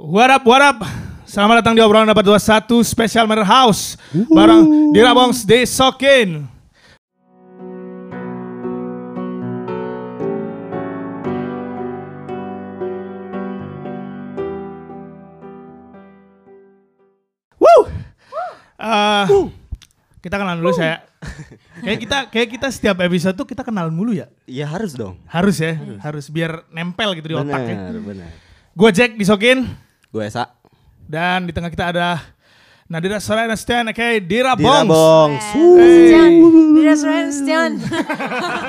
What up, what up? Selamat datang di obrolan dapat 21 Special Matter House bareng Dira Bongs Desokin. Woo! Eh, kita kenalan dulu saya. Kayak kita kayak kita setiap episode tuh kita kenalan mulu ya. Iya harus dong. Harus ya, harus biar nempel gitu di otak ya. Benar, benar. Gue Jack Disokin. Gue Esa. Dan di tengah kita ada Nadira Soraya Nastian, oke, Dira Dira Bongs. Bongs. Stian, Dira Stian.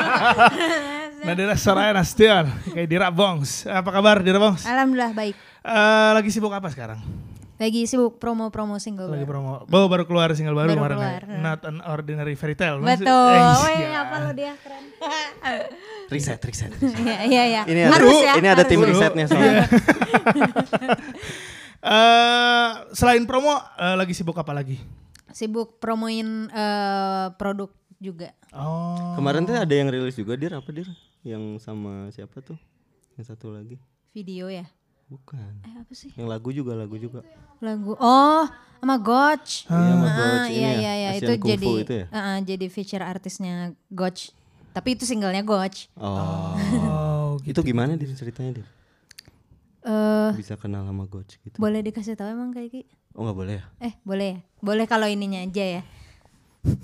Nadira Soraya Nastian, oke, Dira Bongs. Apa kabar Dira Bongs? Alhamdulillah baik. Eh, lagi sibuk apa sekarang? Lagi sibuk promo-promo single Lagi baru. promo. Baru baru keluar single baru, Baru kemarin ya? keluar. Not an Ordinary Fairy Tale. Betul. Eh, iya. apa lo dia keren. Riset, riset. Iya, iya, iya. Ini ada, Harus ya. ini ada harus. tim risetnya soalnya. Eh, selain promo, eh, lagi sibuk apa lagi? Sibuk promoin eh, produk juga. Oh, Kemarin tuh ada yang rilis juga dir apa dir? Yang sama siapa tuh? Yang satu lagi. Video ya. Bukan. Eh apa sih? Yang lagu juga, lagu juga. Lagu. Oh, sama Gotch. Iya, sama Ah, Gotch iya ya, iya iya itu Kung jadi itu ya? ah, ah, jadi feature artisnya Gotch. Tapi itu singlenya Gotch. Oh. oh, gitu. Itu gimana dir ceritanya dir? Eh Bisa kenal sama Gotch gitu. boleh dikasih tahu emang kayak Ki? Oh nggak boleh ya? Eh boleh ya? Boleh kalau ininya aja ya.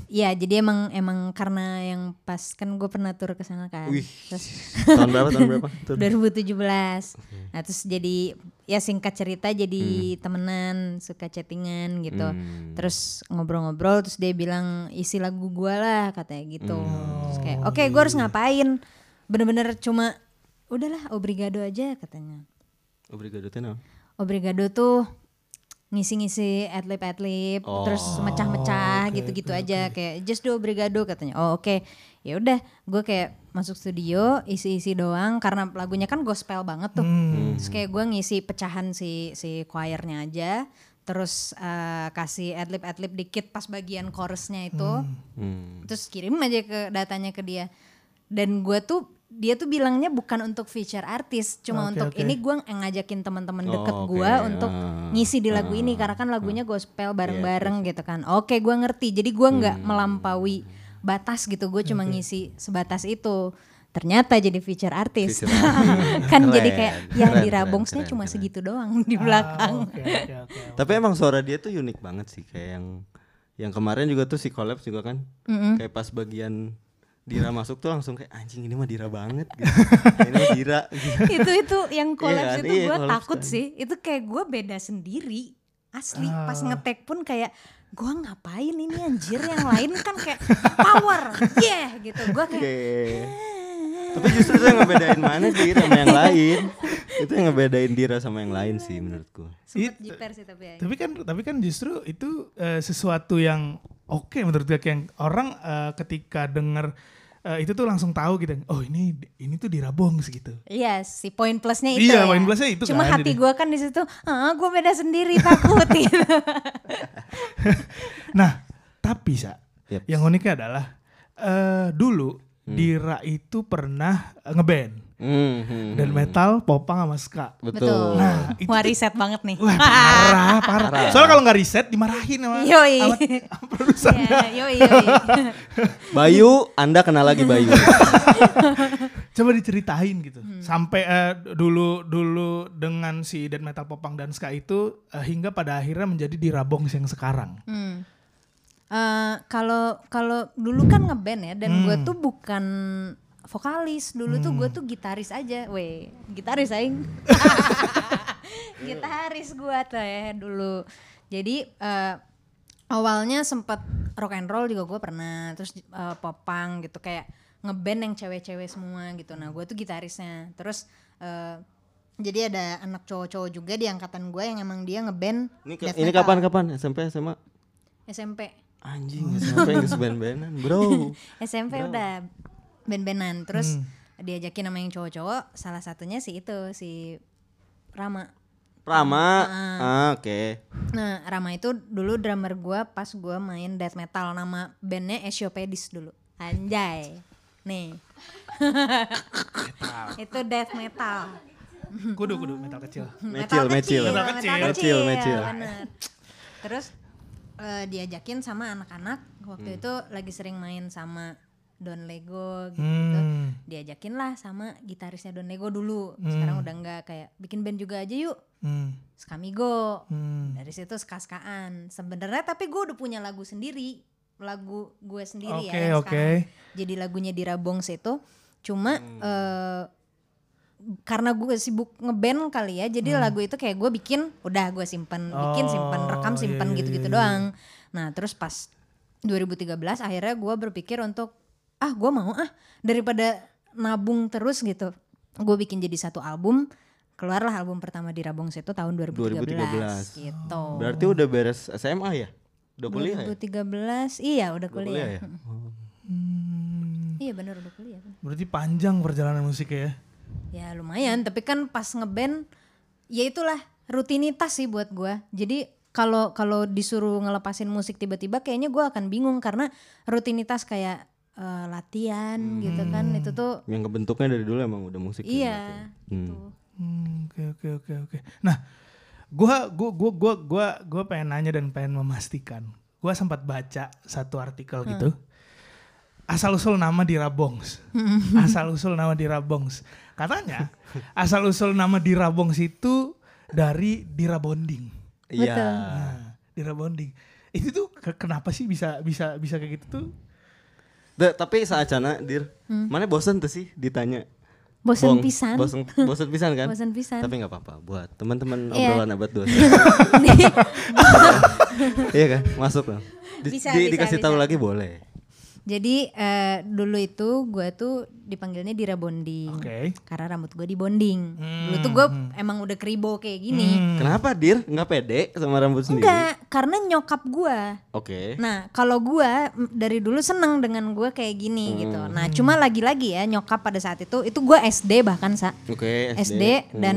Ya jadi emang emang karena yang pas kan gue pernah tur ke sana kan. Wih. Terus Tahun berapa? Tahun berapa? Tuh. 2017. Nah terus jadi ya singkat cerita jadi temenan suka chattingan gitu. Hmm. Terus ngobrol-ngobrol terus dia bilang isi lagu gue lah katanya gitu. Hmm. Terus kayak oke gue harus ngapain? Bener-bener cuma udahlah obrigado aja katanya. Obrigado tenang. Obrigado tuh ngisi-ngisi adlib-adlib Oh. terus mecah-mecah gitu-gitu aja kayak just do obrigado katanya. Oh oke. Ya udah, gue kayak masuk studio isi-isi doang karena lagunya kan gospel banget tuh. Terus kayak gue ngisi pecahan si si choirnya aja. Terus eh, kasih adlib-adlib dikit pas bagian chorusnya itu Hmm. terus kirim aja ke datanya ke dia dan gue tuh dia tuh bilangnya bukan untuk feature artis cuma Oke, untuk oke. ini gue ngajakin teman-teman deket Oh, oke. gue untuk Ah, ngisi di lagu ini karena kan lagunya gospel bareng-bareng gitu kan oke gue ngerti jadi gue nggak melampaui batas gitu gue cuma ngisi sebatas itu ternyata jadi feature artis Feature artis. kan Keren, jadi kayak yang di keren, cuma keren. segitu doang di belakang Oke, oke, oke. Tapi emang suara dia tuh unik banget sih kayak yang yang kemarin juga tuh si collab juga kan. Kayak pas bagian Dira masuk tuh langsung kayak anjing ini mah Dira banget gitu. ini Dira gitu. itu itu yang collabs kan? itu Iya, gue takut kan. sih itu kayak gue beda sendiri asli Ah. pas ngetek pun kayak gue ngapain ini anjir yang lain kan kayak power yeah gitu gue kayak Oke. Tapi justru itu yang ngebedain mana Dira sama yang lain. itu yang ngebedain Dira sama yang lain sih menurutku. It- jiper sih tapi ya. Tapi kan tapi kan justru itu eh, sesuatu yang oke menurut gue yang orang eh, ketika dengar eh, itu tuh langsung tahu gitu. Oh, ini ini tuh dirabong segitu. Iya si poin plusnya itu Iya, ya. poin plusnya itu Cuma kan, hati gue kan di situ, ah gue beda sendiri takut gitu. Nah, tapi sa, Yep. yang uniknya adalah eh dulu Dira itu pernah ngeband Hmm, hmm, dan metal, popang sama ska. Betul. Nah, itu Wah riset banget nih. Wah parah, parah. Soalnya kalau nggak riset dimarahin sama, Yoi. sama, sama produser. Ya, yoi, yoi. Bayu, Anda kenal lagi Bayu. Coba diceritain gitu. Hmm. Sampai eh, dulu dulu dengan si death metal popang dan ska itu eh, hingga pada akhirnya menjadi dirabong yang sekarang. Hmm. Eh, Kalau kalau dulu kan ngeband ya dan gue tuh bukan vokalis dulu tuh gue tuh gitaris aja, weh gitaris aing, gitaris gue tuh ya dulu. Jadi eh, awalnya sempet rock and roll juga gue pernah, terus eh, popang gitu kayak ngeband yang cewek-cewek semua gitu. Nah gue tuh gitarisnya, terus eh, jadi ada anak cowok-cowok juga di angkatan gue yang emang dia ngeband Ini, ini kapan kapan? SMP SMA? SMP. Anjing, SMP yang band-bandan, bro. SMP udah ben-benan terus diajakin sama yang cowok-cowok salah satunya si itu si Rama Rama. Ah, oke. nah Rama itu dulu drummer gua pas gua main death metal nama bandnya Esiopedis dulu anjay nih itu death metal Kudu kudu metal kecil. Mecil, mecil. Metal metal kecil. Mecil, mecil. bener. Terus eh, diajakin sama anak-anak waktu Hmm. itu lagi sering main sama Don Lego gitu. Hmm. Diajakin lah sama gitarisnya Don Lego dulu. Sekarang udah enggak kayak bikin band juga aja yuk. Hmm. Skamigo. Hmm. Dari situ skaskaan. Sebenarnya tapi gue udah punya lagu sendiri. Lagu gue sendiri Oke, ya oke. sekarang jadi lagunya di Rabongs itu. Cuma Hmm. eh, karena gue sibuk ngeband kali ya, jadi lagu itu kayak gue bikin, udah gue simpen, bikin simpen, Hmm. Oh, rekam simpen iya, gitu-gitu iya, iya. doang. Nah terus pas 2013 akhirnya gue berpikir untuk ah gue mau ah daripada nabung terus gitu, gue bikin jadi satu album. Keluarlah album pertama di Rabongs itu tahun 2013, 2013. gitu. Berarti udah beres SMA ya? Udah kuliah ya? 2013 iya udah Udah kuliah. kuliah ya? Hmm. Iya bener udah kuliah. Berarti panjang perjalanan musiknya ya. Ya lumayan, tapi kan pas ngeband ya itulah rutinitas sih buat gua. Jadi kalau kalau disuruh ngelepasin musik tiba-tiba kayaknya gua akan bingung karena rutinitas kayak eh, latihan gitu kan itu tuh Yang kebentuknya dari dulu emang udah musik. ya iya Hmm. gitu. Hmm, Oke oke oke oke. Nah, gua gua gua gua gua gua pengen nanya dan pengen memastikan. Gua sempat baca satu artikel gitu. Asal usul nama Dira Bongs. asal usul nama Dira Bongs. Katanya asal usul nama Dira Bongs itu dari Dira Bonding. Iya. Nah, Dira Bonding. Itu tuh ke- kenapa sih bisa bisa bisa kayak gitu tuh? Da, tapi saat cana dir, mana bosan tuh sih ditanya? Bosen Bong, pisan. Bosen, bosen pisan kan? Bosen pisan. Tapi nggak apa-apa buat teman-teman Iya. obrolan abad dua. iya kan? Masuk lah. Di, Bisa, di- bisa, dikasih tahu bisa. lagi boleh. Jadi eh, dulu itu gua tuh dipanggilnya Dira Bonding. Oke. Karena rambut gua dibonding. Dulu tuh gua emang udah kribo kayak gini. Hmm. Kenapa dir? Nggak pede sama rambut sendiri? Enggak, karena nyokap gua. Oke. Nah, kalau gua m, dari dulu seneng dengan gua kayak gini Hmm. gitu. Nah, cuma lagi-lagi ya nyokap pada saat itu itu gua SD bahkan sa Oke. SD, Hmm. dan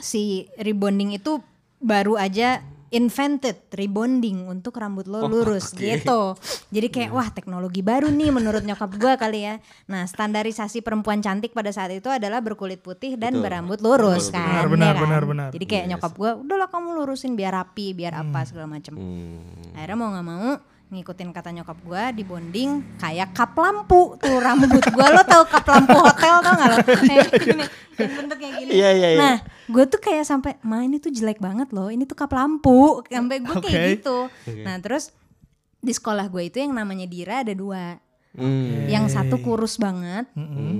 si rebonding itu baru aja invented rebonding untuk rambut lo lurus oke. gitu. Jadi kayak wah teknologi baru nih menurut nyokap gua kali ya. Nah, standarisasi perempuan cantik pada saat itu adalah berkulit putih dan Betul. berambut lurus Betul, kan. benar, ya benar, kan? benar, benar. Jadi kayak nyokap gua udahlah kamu lurusin biar rapi, biar apa segala macem Hmm. akhirnya mau nggak mau ngikutin kata nyokap gua di bonding kayak kap lampu tuh rambut gua lo tau kap lampu hotel tau nggak lo kayak gini bentuknya gini Iya, iya, iya. nah gue tuh kayak sampai ma ini tuh jelek banget loh ini tuh kap lampu sampai gue kayak Oke. gitu nah terus di sekolah gue itu yang namanya Dira ada dua Hmm. yang satu kurus banget,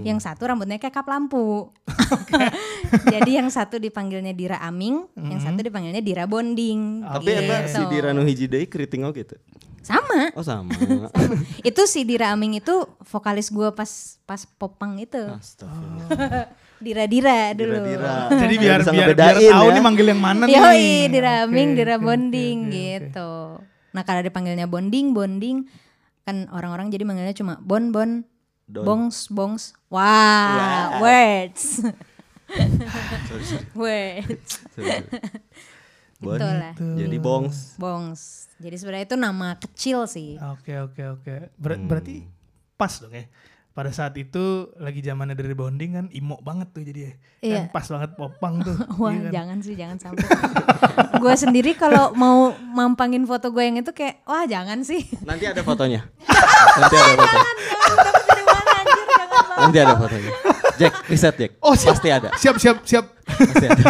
yang satu rambutnya kayak kap lampu. Jadi yang satu dipanggilnya Dira Aming, yang satu dipanggilnya Dira Bonding. Tapi eta si Gitu. Dira nu hiji deui keriting gitu. Sama. Oh sama. itu si Dira Aming itu vokalis gue pas pas popang itu. Astagfirullah. Dira Dira dulu. Dira-dira. Jadi Biar biar bisa biar, biar tahu ya. nih manggil yang mana nih. Yoi, Dira Aming, Dira oke, Bonding oke, oke. gitu. Nah karena dipanggilnya Bonding, Bonding kan orang-orang jadi manggilnya cuma Bon Bon, Don. Bongs Bongs. Wah, words, Sorry, sorry. words. sorry. Bon, Itulah. Jadi bongs. Bongs. Jadi sebenarnya itu nama kecil sih. Oke oke oke. Ber- Hmm. Berarti pas dong ya. Pada saat itu lagi zamannya dari bonding kan imo banget tuh jadi ya. Iya. Kan pas banget popang tuh. Wah Iya kan? jangan sih jangan sampai. gue sendiri kalau mau mampangin foto gue yang itu kayak wah jangan sih. Nanti ada fotonya. Nanti ada foto. Nanti ada fotonya. Jack, riset Jack. Oh siap. Pasti ada. Siap siap siap. Pasti ada.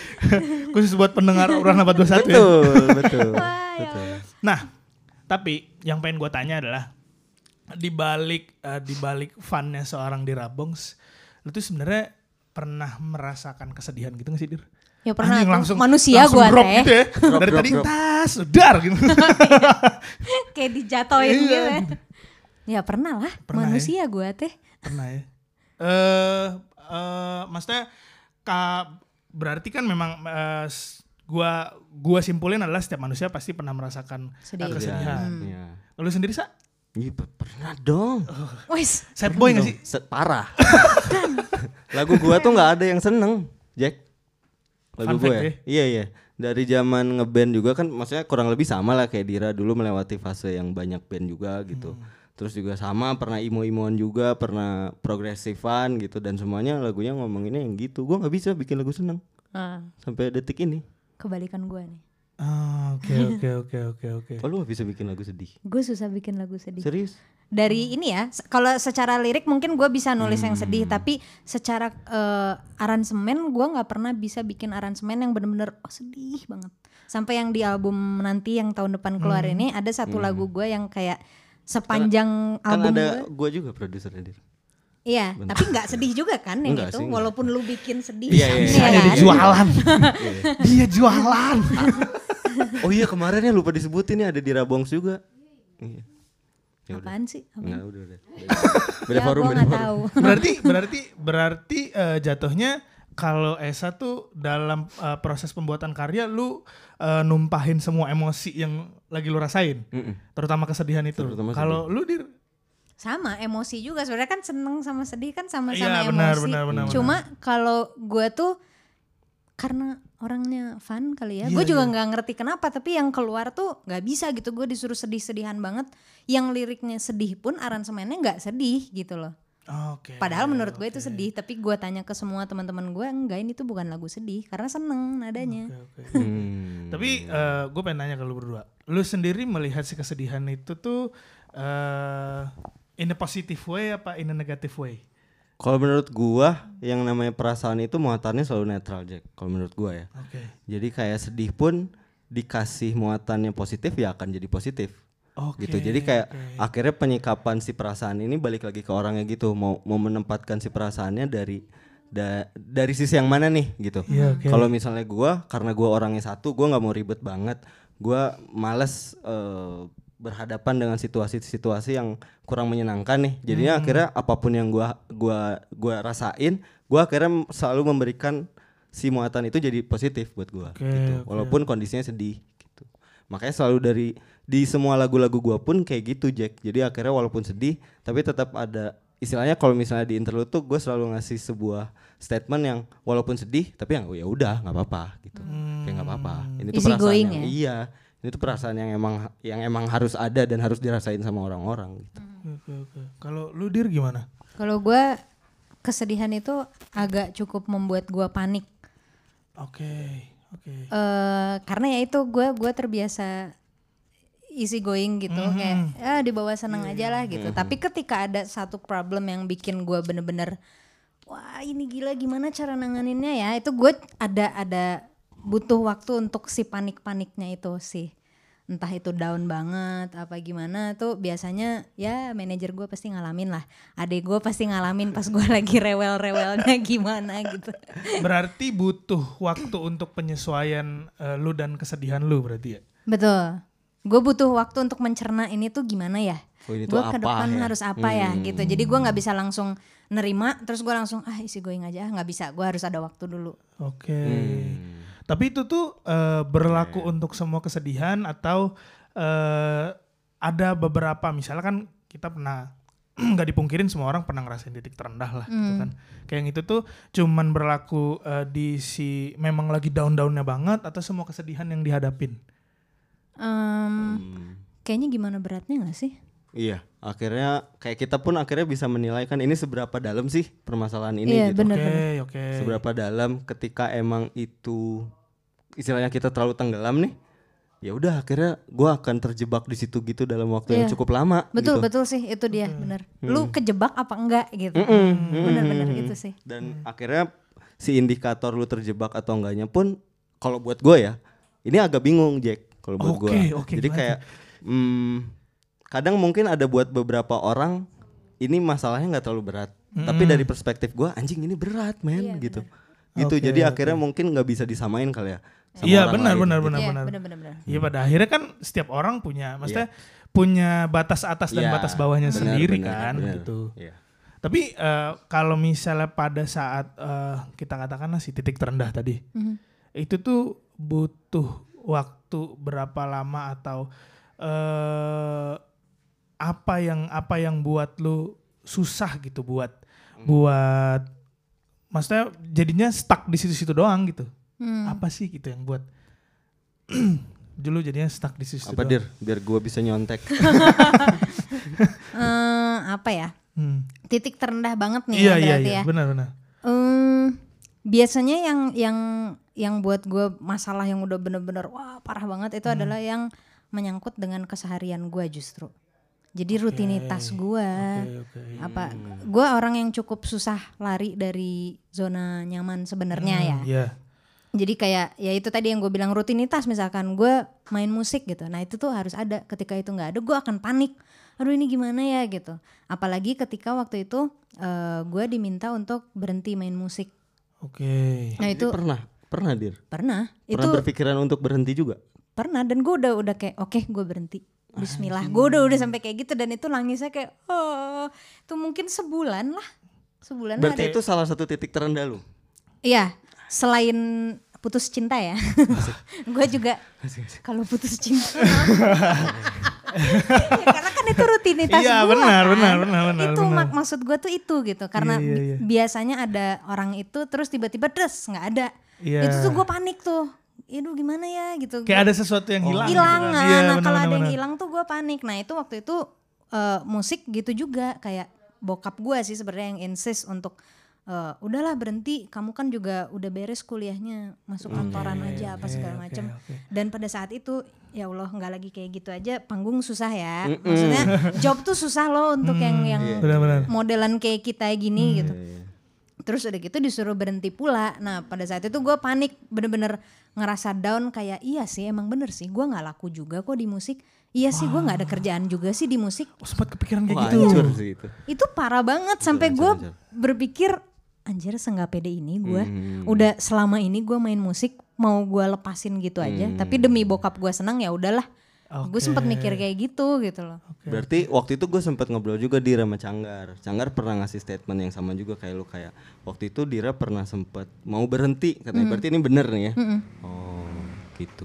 Khusus buat pendengar Urang 421 ya. betul, betul. Ya betul. Allah. Nah, tapi yang pengen gue tanya adalah di balik eh, di balik funnya seorang di Rabongs, lu tuh sebenarnya pernah merasakan kesedihan gitu gak sih Dir? Ya pernah Anjing, tuh, langsung manusia langsung gua drop teh. gitu ya. Drop, Dari drop, tadi drop. tas, udar gitu. kayak dijatoin Iya. gitu. Ya pernah lah Pernah ya? manusia gue teh. pernah ya. Eh eh maksudnya ka, berarti kan memang eh, s- gua gua simpulin adalah setiap manusia pasti pernah merasakan eh, Sedih. kesedihan. Iya. Lu sendiri sa? Iya, pe- pernah dong. Wis Sad boy gak sih? Se- parah. Lagu gua tuh nggak ada yang seneng, Jack. Lagu Fun gue. fact ya. Iya iya. Dari zaman ngeband juga kan, maksudnya kurang lebih sama lah kayak Dira dulu melewati fase yang banyak band juga gitu. Hmm. Terus juga sama pernah imo-imoan juga pernah progresifan gitu dan semuanya lagunya ngomonginnya yang gitu gue nggak bisa bikin lagu seneng Ah, sampai detik ini kebalikan gue nih. Ah, Oke oke oke oke oke. oh lu gak bisa bikin lagu sedih Gue susah bikin lagu sedih. serius Dari ini ya, kalau secara lirik mungkin gue bisa nulis yang sedih, Hmm. tapi secara eh, aransemen gue nggak pernah bisa bikin aransemen yang bener-bener oh, sedih banget. Sampai yang di album nanti yang tahun depan keluar Hmm. ini ada satu lagu gue yang kayak sepanjang kan album ada gue. gue juga produsernya dir Iya, tapi nggak sedih juga kan yang Enggak itu, sih, enggak. walaupun lu bikin sedih. Iya, iya, iya. Saya kan? dia jualan. Dia jualan. oh iya kemarin ya lupa disebutin nih ada di Rabongs juga iya ya udah Apaan sih? Apaan? Enggak, udah udah beda, ya, forum beda forum tahu. berarti berarti berarti eh, jatuhnya kalau Esa tuh dalam eh, proses pembuatan karya lu eh, numpahin semua emosi yang lagi lu rasain, Mm-mm. terutama kesedihan itu. Terutama Kalau lu dir Sama emosi juga sebenarnya kan seneng sama sedih kan sama-sama Iya, emosi. benar, benar, benar, Cuma kalau gue tuh karena orangnya fun kali ya. Iya, gue juga iya. nggak ngerti kenapa tapi yang keluar tuh nggak bisa gitu. Gue disuruh sedih-sedihan banget. Yang liriknya sedih pun aransemennya nggak sedih gitu loh. Oke. Padahal menurut gue itu sedih, tapi gue tanya ke semua teman-teman gue enggak ini tuh bukan lagu sedih karena seneng nadanya. Oke, oke. Hmm. Tapi gue pengen nanya ke lu berdua. Lu sendiri melihat si kesedihan itu tuh eh in a positive way apa in a negative way? Kalau menurut gua yang namanya perasaan itu muatannya selalu netral Jack. Kalau menurut gua ya. Oke. Jadi kayak sedih pun dikasih muatannya positif ya akan jadi positif. Oke. gitu. Jadi kayak oke. akhirnya penyikapan si perasaan ini balik lagi ke orangnya gitu. Mau mau menempatkan si perasaannya dari da- dari sisi yang mana nih gitu. Iya, oke. Kalau misalnya gua karena gua orangnya satu, gua nggak mau ribet banget. Gua males eh, berhadapan dengan situasi-situasi yang kurang menyenangkan nih. Jadinya Hmm. akhirnya apa pun yang gua gua gua rasain, gua akhirnya selalu memberikan si muatan itu jadi positif buat gua Oke, gitu. oke. Walaupun kondisinya sedih. Makanya selalu dari di semua lagu-lagu gua pun kayak gitu Jack. Jadi akhirnya walaupun sedih tapi tetap ada istilahnya kalau misalnya di interlude tuh gue selalu ngasih sebuah statement yang walaupun sedih tapi yang ya udah nggak apa-apa gitu. Kayak nggak apa-apa. Ini tuh Easy perasaan going yang ya? iya. Ini tuh perasaan yang emang yang emang harus ada dan harus dirasain sama orang-orang gitu. Oke, oke. Kalau lu dir gimana? Kalau gue kesedihan itu agak cukup membuat gue panik. Oke, oke. eh karena ya itu gue gue terbiasa easy going gitu kayak ya dibawa seneng aja lah gitu. tapi ketika ada satu problem yang bikin gue bener-bener wah ini gila gimana cara nanganinnya ya? Itu gue ada ada butuh waktu untuk si panik-paniknya itu sih entah itu down banget apa gimana tuh biasanya ya manajer gue pasti ngalamin lah adek gue pasti ngalamin pas gue lagi rewel-rewelnya gimana gitu Berarti butuh waktu untuk penyesuaian eh, lu dan kesedihan lu berarti ya? Betul. Gue butuh waktu untuk mencerna ini tuh gimana ya. Oh, gue ke depan ya? harus apa ya gitu. Jadi gue nggak bisa langsung nerima terus gue langsung ah isi going aja nggak bisa. Gue harus ada waktu dulu. Oke. Hmm. Tapi itu tuh eh, berlaku untuk semua kesedihan atau eh, ada beberapa misalnya kan kita pernah nggak dipungkirin semua orang pernah ngerasain titik terendah lah gitu kan. Kayak yang itu tuh cuman berlaku eh, di si memang lagi down-downnya banget atau semua kesedihan yang dihadapin. Hmm. kayaknya gimana beratnya nggak sih? Iya, akhirnya kayak kita pun akhirnya bisa menilai kan ini seberapa dalam sih permasalahan ini Iya, gitu. Oke, oke. Seberapa dalam ketika emang itu istilahnya kita terlalu tenggelam nih. Ya udah akhirnya gua akan terjebak di situ gitu dalam waktu yang Iya. cukup lama Betul gitu. betul sih itu dia bener. Hmm. Lu kejebak apa enggak gitu? Bener-bener gitu sih. Dan akhirnya si indikator lu terjebak atau enggaknya pun kalau buat gue ya, ini agak bingung Jack kalau buat Oke, gua. oke, Jadi gimana kayak hmm, kadang mungkin ada buat beberapa orang ini masalahnya nggak terlalu berat. Tapi dari perspektif gua anjing ini berat, men gitu. Gitu. Oke, Jadi akhirnya mungkin nggak bisa disamain kali ya. Sama Iya orang benar benar gitu. benar Iya benar. bener-bener. bener. Iya pada akhirnya kan setiap orang punya, maksudnya punya batas atas dan Iya, batas bawahnya benar, sendiri benar, kan benar. gitu. Iya. Tapi eh, kalau misalnya pada saat eh, kita katakanlah si titik terendah tadi, Mhm. itu tuh butuh waktu berapa lama atau eh apa yang apa yang buat lu susah gitu buat buat maksudnya jadinya stuck di situ-situ doang gitu. Hmm. Apa sih gitu yang buat Dulu jadinya stuck di situ. Apa doang. dir? Biar gue bisa nyontek. Eh, apa ya? Hmm. Titik terendah banget nih Iya ya iya berarti iya ya. benar-benar. Biasanya yang yang yang buat gue masalah yang udah bener-bener wah parah banget itu adalah yang menyangkut dengan keseharian gue justru. Jadi rutinitas gue oke. apa gue orang yang cukup susah lari dari zona nyaman sebenarnya ya. Iya. Jadi kayak ya itu tadi yang gue bilang rutinitas misalkan gue main musik gitu. Nah itu tuh harus ada. Ketika itu nggak ada gue akan panik. Aduh ini gimana ya gitu. Apalagi ketika waktu itu eh, gue diminta untuk berhenti main musik. Oke. Nah itu pernah, pernah dir. pernah. Itu Pernah berpikiran untuk berhenti juga. pernah dan gue udah udah kayak oke gue berhenti. Bismillah. Gue udah udah sampai kayak gitu dan itu nangisnya kayak oh itu mungkin sebulan lah. Sebulan Berarti ada. itu salah satu titik terendah lu. Iya, selain putus cinta ya. gue juga kalau putus cinta. Ya, karena kan itu rutinitas Iya, gua benar, kan. benar, benar, benar, Itu benar. mak- maksud gue tuh itu gitu. Karena Iya, iya, iya. biasanya ada orang itu terus tiba-tiba des nggak ada. Iya. Itu tuh gue panik tuh. Aduh gimana ya gitu. Kayak ada sesuatu yang hilang. gitu hilang kan. kan. Iya, nah kalau ada yang hilang tuh gue panik. Nah itu waktu itu eh, musik gitu juga kayak bokap gue sih sebenarnya yang insist untuk eh, udahlah berhenti. Kamu kan juga udah beres kuliahnya masuk kantoran aja apa segala macam. Dan pada saat itu ya Allah nggak lagi kayak gitu aja panggung susah ya. Maksudnya job tuh susah loh untuk yang yang Benar-benar. modelan kayak kita gini gitu. Iya. Terus udah gitu disuruh berhenti pula. Nah pada saat itu gue panik bener-bener ngerasa down kayak iya sih emang bener sih gue nggak laku juga kok di musik. Iya sih gue nggak ada kerjaan juga sih di musik. Oh, sempat kepikiran kayak Wah, gitu. sih itu. Itu parah banget sampai gue berpikir anjir senggak pede ini gue. Udah selama ini gue main musik mau gue lepasin gitu aja. Tapi demi bokap gue senang ya udahlah. Gue sempat mikir kayak gitu gitu loh. Berarti waktu itu gue sempat ngobrol juga di sama Canggar. Canggar pernah ngasih statement yang sama juga kayak lu kayak waktu itu Dira pernah sempat mau berhenti katanya. Berarti ini bener nih ya. Oh, gitu.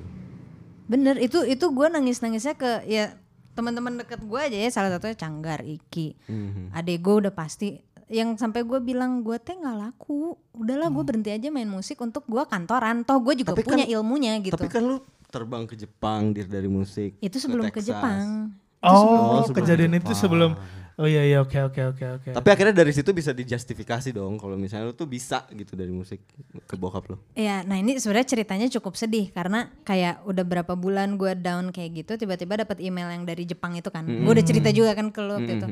Bener itu itu gue nangis nangisnya ke ya teman-teman deket gue aja ya salah satunya Canggar, Iki, Mhm. adek gue udah pasti yang sampai gue bilang gue teh nggak laku, udahlah Hmm. gue berhenti aja main musik untuk gue kantoran, toh gue juga Tapi punya kan- ilmunya gitu. Tapi kan lu terbang ke Jepang dir dari musik. itu sebelum ke Texas. Jepang. Oh, sebelum kejadian Jepang. itu sebelum Oh iya iya oke oke oke oke. Tapi akhirnya dari situ bisa dijustifikasi dong kalau misalnya lu tuh bisa gitu dari musik ke bokap lu. Ya, nah ini sebenarnya ceritanya cukup sedih karena kayak udah berapa bulan gue down kayak gitu, tiba-tiba dapat email yang dari Jepang itu kan. Gue udah cerita juga kan ke lo waktu itu.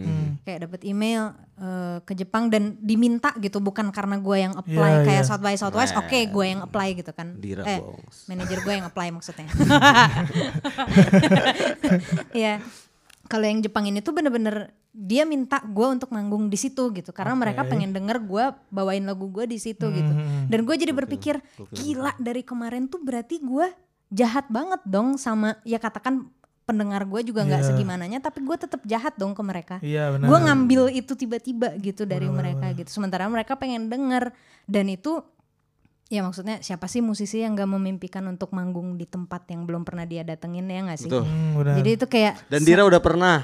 Kayak dapat email eh, ke Jepang dan diminta gitu, bukan karena gue yang apply Iya, kayak iya. South by Southwest. Oke, gue yang apply gitu kan. Dira eh, manajer gue yang apply maksudnya. Iya. Kalau yang Jepang ini tuh bener-bener dia minta gue untuk manggung di situ gitu. Karena mereka pengen denger gue bawain lagu gue di situ gitu. Dan gue jadi berpikir gila dari kemarin tuh berarti gue jahat banget dong sama ya katakan pendengar gue juga nggak Iya. segimananya tapi gue tetap jahat dong ke mereka. Iya benar. gue ngambil itu tiba-tiba gitu dari mereka gitu. Sementara mereka pengen denger. Dan itu ya maksudnya siapa sih musisi yang gak memimpikan untuk manggung di tempat yang belum pernah dia datengin ya nggak sih Betul. Hmm, benar. jadi itu kayak Dan Dira udah pernah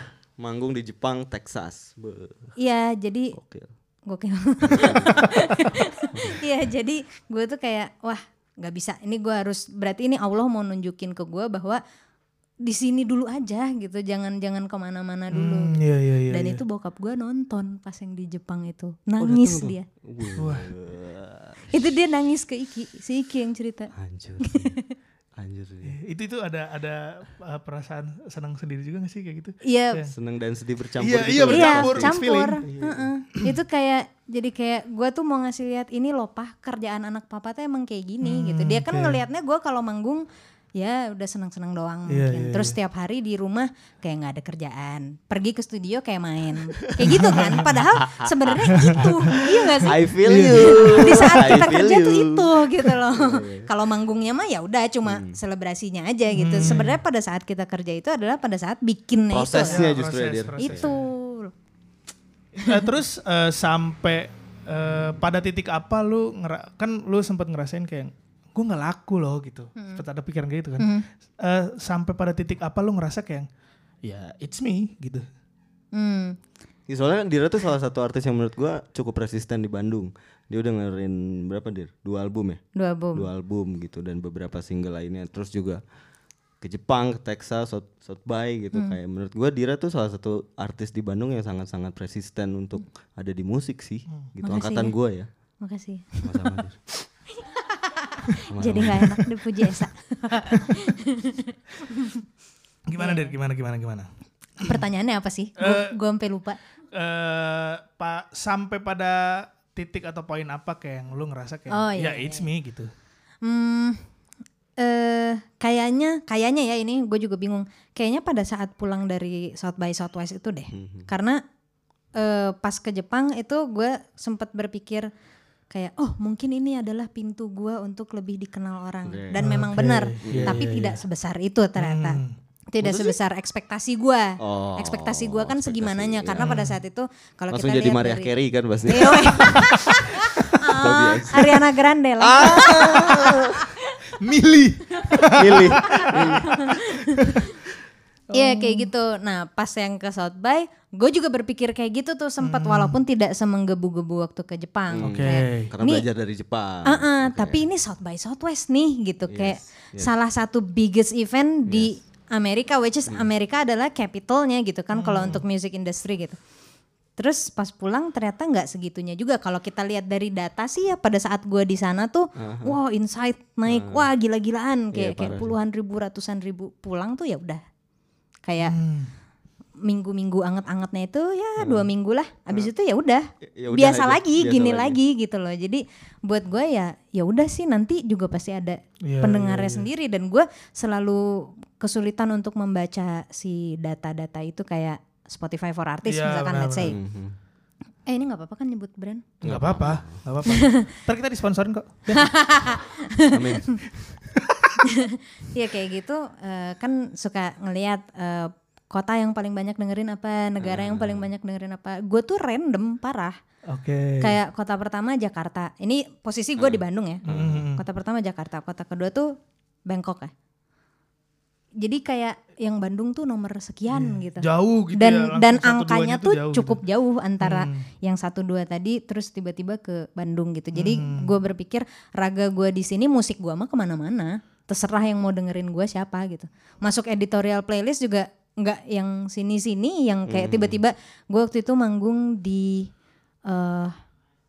manggung di Jepang, Texas. Iya jadi Oke. gokil iya jadi gue tuh kayak wah nggak bisa ini gue harus berarti ini Allah mau nunjukin ke gue bahwa di sini dulu aja gitu jangan jangan ke mana-mana dulu Hmm, iya iya iya. dan iya. itu bokap gue nonton pas yang di Jepang itu nangis dia Wah. itu dia nangis ke Iki si Iki yang cerita Hancur. Hancur. sih. itu itu ada ada uh, perasaan senang sendiri juga gak sih kayak gitu? iya Seneng dan sedih bercampur Iya, gitu. iya, iya bercampur, it's campur feeling. Heeh. itu kayak jadi kayak gue tuh mau ngasih lihat ini loh pah kerjaan anak papa tuh emang kayak gini gitu dia kan oke. ngelihatnya gue kalau manggung ya udah senang-senang doang Iya, mungkin iya, terus setiap hari di rumah kayak nggak ada kerjaan pergi ke studio kayak main kayak gitu kan padahal sebenarnya itu iya gak sih I feel you. di saat I kita kerja tuh you. itu gitu loh. Iya, Kalau manggungnya mah ya udah cuma Hmm. selebrasinya aja gitu. Sebenarnya pada saat kita kerja itu adalah pada saat bikinnya itu. Prosesnya Ya, justru ya proses, proses. Itu. Eh, terus eh, sampai eh, pada titik apa lu ngera kan lu sempat ngerasain kayak gue nggak laku loh gitu. Sempat ada pikiran kayak gitu kan. Eh, sampai pada titik apa lu ngerasa kayak ya it's me gitu. Hmm. Ya, soalnya Dira tuh salah satu artis yang menurut gua cukup resisten di Bandung. Dia udah ngeluarin berapa Dir? Dua album ya? Dua album. Dua album gitu dan beberapa single lainnya. Terus juga ke Jepang, ke Texas, South, South by gitu kayak menurut gua Dira tuh salah satu artis di Bandung yang sangat-sangat persisten untuk ada di musik sih gitu Makasih angkatan ya. gua ya Makasih. sama-sama Dir. Jadi nggak enak dipuji Esa. Gimana Dir? Gimana gimana gimana? Pertanyaannya apa sih? Gue gue sampai lupa. Eh pak sampai pada titik atau poin apa kayak yang lu ngerasa kayak Oh, ya iya, iya, it's me gitu. Hmm, eh kayaknya kayaknya ya ini gue juga bingung. Kayaknya pada saat pulang dari South by Southwest itu deh. Karena eh pas ke Jepang itu gue sempat berpikir kayak oh mungkin ini adalah pintu gue untuk lebih dikenal orang. Oke. dan memang benar iya, tapi iya, tidak sebesar itu ternyata. Hmm. tidak sebesar ekspektasi gue Oh, ekspektasi gue kan ekspektasi, segimananya iya. karena pada saat itu kalau kita jadi lihat Mariah dari Carey kan pasti. Ah, Ariana Grande lah. Milih. milih Iya kayak gitu. Nah pas yang ke South by, gue juga berpikir kayak gitu tuh sempat walaupun tidak semenggebu-gebu waktu ke Jepang. Oke. Kayak, karena Ini- belajar dari Jepang. "Ah, ah, tapi ini South by Southwest nih gitu. Kayak salah satu biggest event di Amerika, which is Amerika adalah capitalnya gitu kan kalau untuk music industry gitu. Terus pas pulang ternyata nggak segitunya juga. Kalau kita lihat dari data sih ya pada saat gue di sana tuh, wow insight naik, wah gila-gilaan. Kayak kayak puluhan ribu, ratusan ribu pulang tuh ya udah kayak Hmm. minggu-minggu anget-angetnya itu ya dua minggu lah. Abis itu ya udah Ya udah biasa aja, lagi, biasa gini lagi. lagi. gitu loh. Jadi buat gue ya ya udah sih nanti juga pasti ada Iya, pendengarnya iya, iya. sendiri dan gue selalu kesulitan untuk membaca si data-data itu kayak Spotify for Artists Iya, misalkan let's say. Mhm. Eh ini nggak apa-apa kan nyebut brand? Nggak apa-apa, nggak apa-apa. Ntar kita disponsorin kok. amin Iya kayak gitu eh, kan suka ngelihat eh, kota yang paling banyak dengerin apa, negara yang paling banyak dengerin apa. Gue tuh random parah. Oke. Kayak kota pertama Jakarta. Ini posisi gue di Bandung ya. Hmm. Kota pertama Jakarta, kota kedua tuh Bangkok ya. Jadi kayak yang Bandung tuh nomor sekian gitu. Jauh gitu dan ya. dan angkanya tuh jauh cukup gitu. jauh antara yang satu dua tadi terus tiba-tiba ke Bandung gitu. Jadi Hmm. gue berpikir raga gue di sini musik gue mah ke mana-mana. Terserah yang mau dengerin gue siapa gitu. Masuk editorial playlist juga nggak yang sini-sini yang kayak Hmm. tiba-tiba gue waktu itu manggung di eh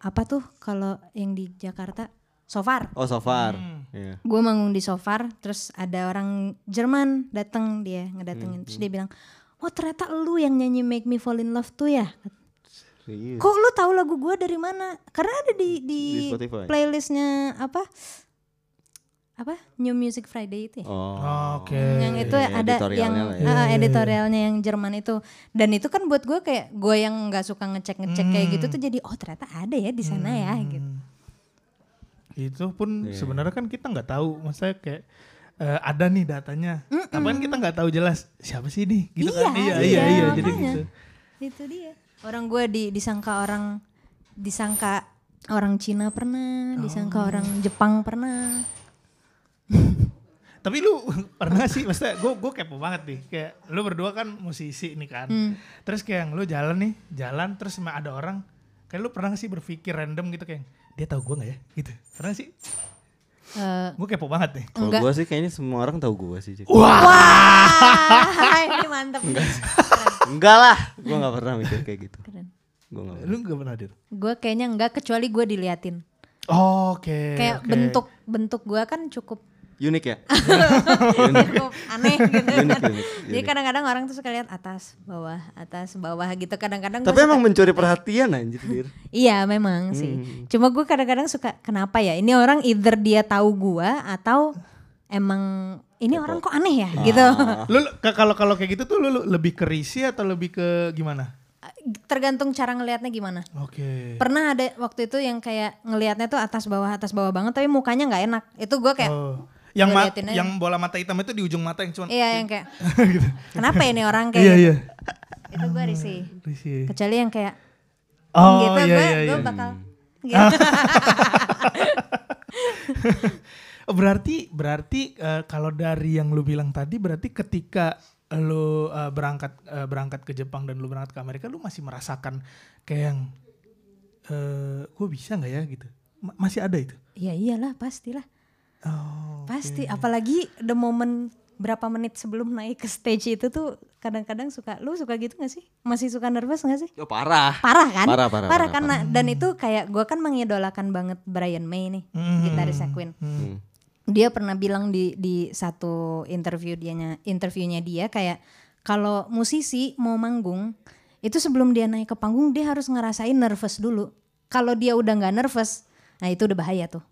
apa tuh kalau yang di Jakarta Sofar. oh so far Hmm. Iya. Gue manggung di Sofar, terus ada orang Jerman datang dia ngedatengin, terus dia bilang, oh ternyata lu yang nyanyi Make Me Fall in Love tuh ya? Serius. Kok lu tahu lagu gue dari mana? Karena ada di di, Di Spotify. playlistnya apa? Apa New Music Friday itu ya? oh Oke. yang itu iya, ada yang ya. ah, editorialnya yang Jerman itu dan itu kan buat gue kayak gue yang nggak suka ngecek ngecek kayak gitu tuh jadi oh ternyata ada ya di sana ya gitu Itu pun Iya. sebenarnya kan kita nggak tahu, maksudnya kayak eh, ada nih datanya, tapi kan kita nggak tahu jelas siapa sih ini, gitu kan? Iya, iya, iya, jadi makanya. gitu. itu dia orang gue di disangka orang disangka orang Cina pernah disangka Oh. orang Jepang pernah Tapi lu pernah sih, maksudnya gue gue kepo banget nih, kayak lu berdua kan musisi nih kan, Hmm. terus kayak lu jalan nih, jalan terus sama ada orang, kayak lu pernah nggak sih berpikir random gitu kayak dia tahu gue nggak ya, gitu, pernah sih? Eh, Gue kepo banget nih. Kalau Enggak. gue sih kayaknya semua orang tahu gue sih. Cik. wah ini mantep keren, Enggak lah, gue nggak pernah mikir kayak gitu. keren. Gue nggak. Lu gak pernah dir? gue kayaknya enggak kecuali gue diliatin Oke. kayak oke. bentuk bentuk gue kan cukup Unik ya. cukup aneh gitu Unik, kan. unik, Jadi kadang-kadang orang tuh suka lihat atas, bawah, atas, bawah gitu. Kadang-kadang Tapi suka- emang mencuri perhatian anjir dir. Iya memang sih. Hmm. Cuma gue kadang-kadang suka kenapa ya? Ini orang either dia tahu gua atau emang ini orang kok aneh ya gitu. Lu kalau kalau kayak gitu tuh lu, lu lebih ke risih atau lebih ke gimana? Tergantung cara ngelihatnya gimana. Oke. Pernah ada waktu itu yang kayak ngelihatnya tuh atas bawah atas bawah banget tapi mukanya nggak enak. Itu gue kayak Oh. Yang ma- aja. yang bola mata hitam itu di ujung mata yang cuma iya yang kayak gitu. kenapa ya ini orang kayak Iya gitu. iya. Itu gue risih. Risih. Kecuali yang kayak Oh gitu iya gue iya iya. bakal gitu. Oh, Berarti berarti eh, kalau dari yang lu bilang tadi berarti ketika lu eh, berangkat eh, berangkat ke Jepang dan lu berangkat ke Amerika lu masih merasakan kayak yang eh gue bisa nggak ya gitu. Ma- masih ada itu. Ya iyalah pastilah. Oh. Pasti apalagi the moment berapa menit sebelum naik ke stage itu tuh kadang-kadang suka lu suka gitu gak sih? Masih suka nervous gak sih? Oh, parah. parah kan? Parah, parah, parah, karena dan itu kayak gua kan mengidolakan banget Brian May nih gitarisnya Queen. Hmm. dia pernah bilang di di satu interview dianya interviewnya dia kayak kalau musisi mau manggung itu sebelum dia naik ke panggung dia harus ngerasain nervous dulu. Kalau dia udah nggak nervous nah itu udah bahaya tuh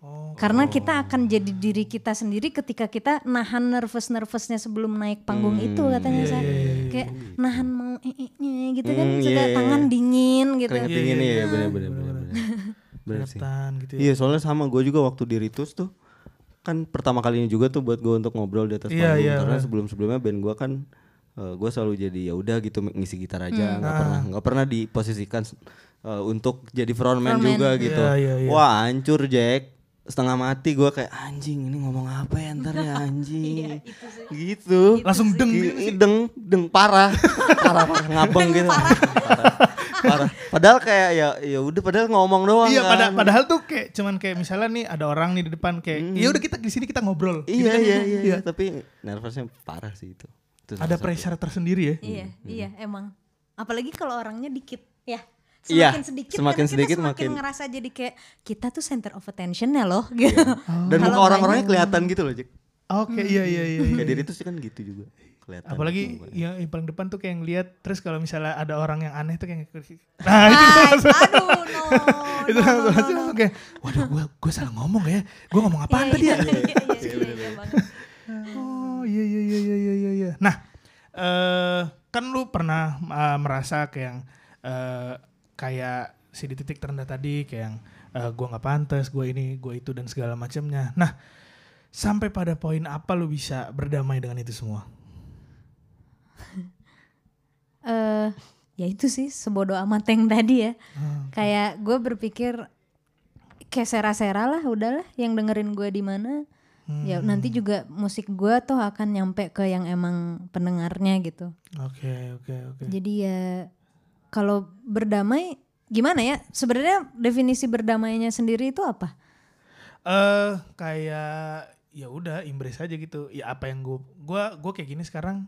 Oh. karena kita akan jadi diri kita sendiri ketika kita nahan nervous nervousnya sebelum naik panggung itu katanya saya kayak nahan mau eh, eh, eh, gitu kan Hmm, iya, iya. tangan dingin gitu Keringet dingin ya, bener bener bener. bener. Bener sih. Keringetan gitu ya. Iya soalnya sama gue juga waktu di Ritus tuh kan pertama kalinya juga tuh buat gue untuk ngobrol di atas Iya, panggung iya, karena sebelum sebelumnya band gue kan gue selalu jadi ya udah gitu ngisi gitar aja Hmm. nggak Ah. pernah nggak pernah diposisikan eh, untuk jadi frontman, juga gitu Iya, iya, iya. wah hancur Jack setengah mati gue kayak anjing ini ngomong apa ya ntar ya anjing gitu Langsung deng Gi- deng deng parah parah, parah ngabeng gitu parah. parah padahal kayak ya ya udah padahal ngomong doang Iya, kan. pada, padahal tuh kayak cuman kayak misalnya nih ada orang nih di depan kayak, ya udah kita di sini kita ngobrol. Gitu Iya kan. iya iya, iya. tapi nervousnya parah sih itu. Itu Ada pressure tersendiri ya. Iya, iya emang. Apalagi kalau orangnya dikit, ya. Iya, Semakin sedikit, semakin kan kita sedikit semakin makin- ngerasa jadi kayak kita tuh center of attention-nya loh. Gitu. Dan muka Kalau orang-orangnya kelihatan gitu loh, Jack. Oke, iya iya iya. iya. Kayak diri itu sih kan gitu juga. Kelihatan. Apalagi mukanya. yang, yang paling depan tuh kayak ngeliat terus kalau misalnya ada orang yang aneh tuh kayak nah itu Ah, aduh, no. itu no, langsung no, langsung no, no. kayak waduh gue gue salah ngomong ya gue ngomong apaan Iya, tadi ya iya, iya, iya, iya, iya oh iya iya iya iya iya iya iya nah eh kan lu pernah eh, merasa kayak eh, kayak si di titik terendah tadi kayak yang eh, gue nggak pantas gue ini gue itu dan segala macamnya nah sampai pada poin apa lu bisa berdamai dengan itu semua eh ya itu sih sebodoh amat yang tadi ya. Hmm. Kayak gue berpikir kayak sera-sera lah udahlah yang dengerin gue di mana. Ya Hmm. nanti juga musik gue tuh akan nyampe ke yang emang pendengarnya gitu. oke oke oke Jadi ya kalau berdamai gimana ya? Sebenarnya definisi berdamainya sendiri itu apa? eh kayak ya udah embrace aja gitu ya apa yang gue gua gue kayak gini sekarang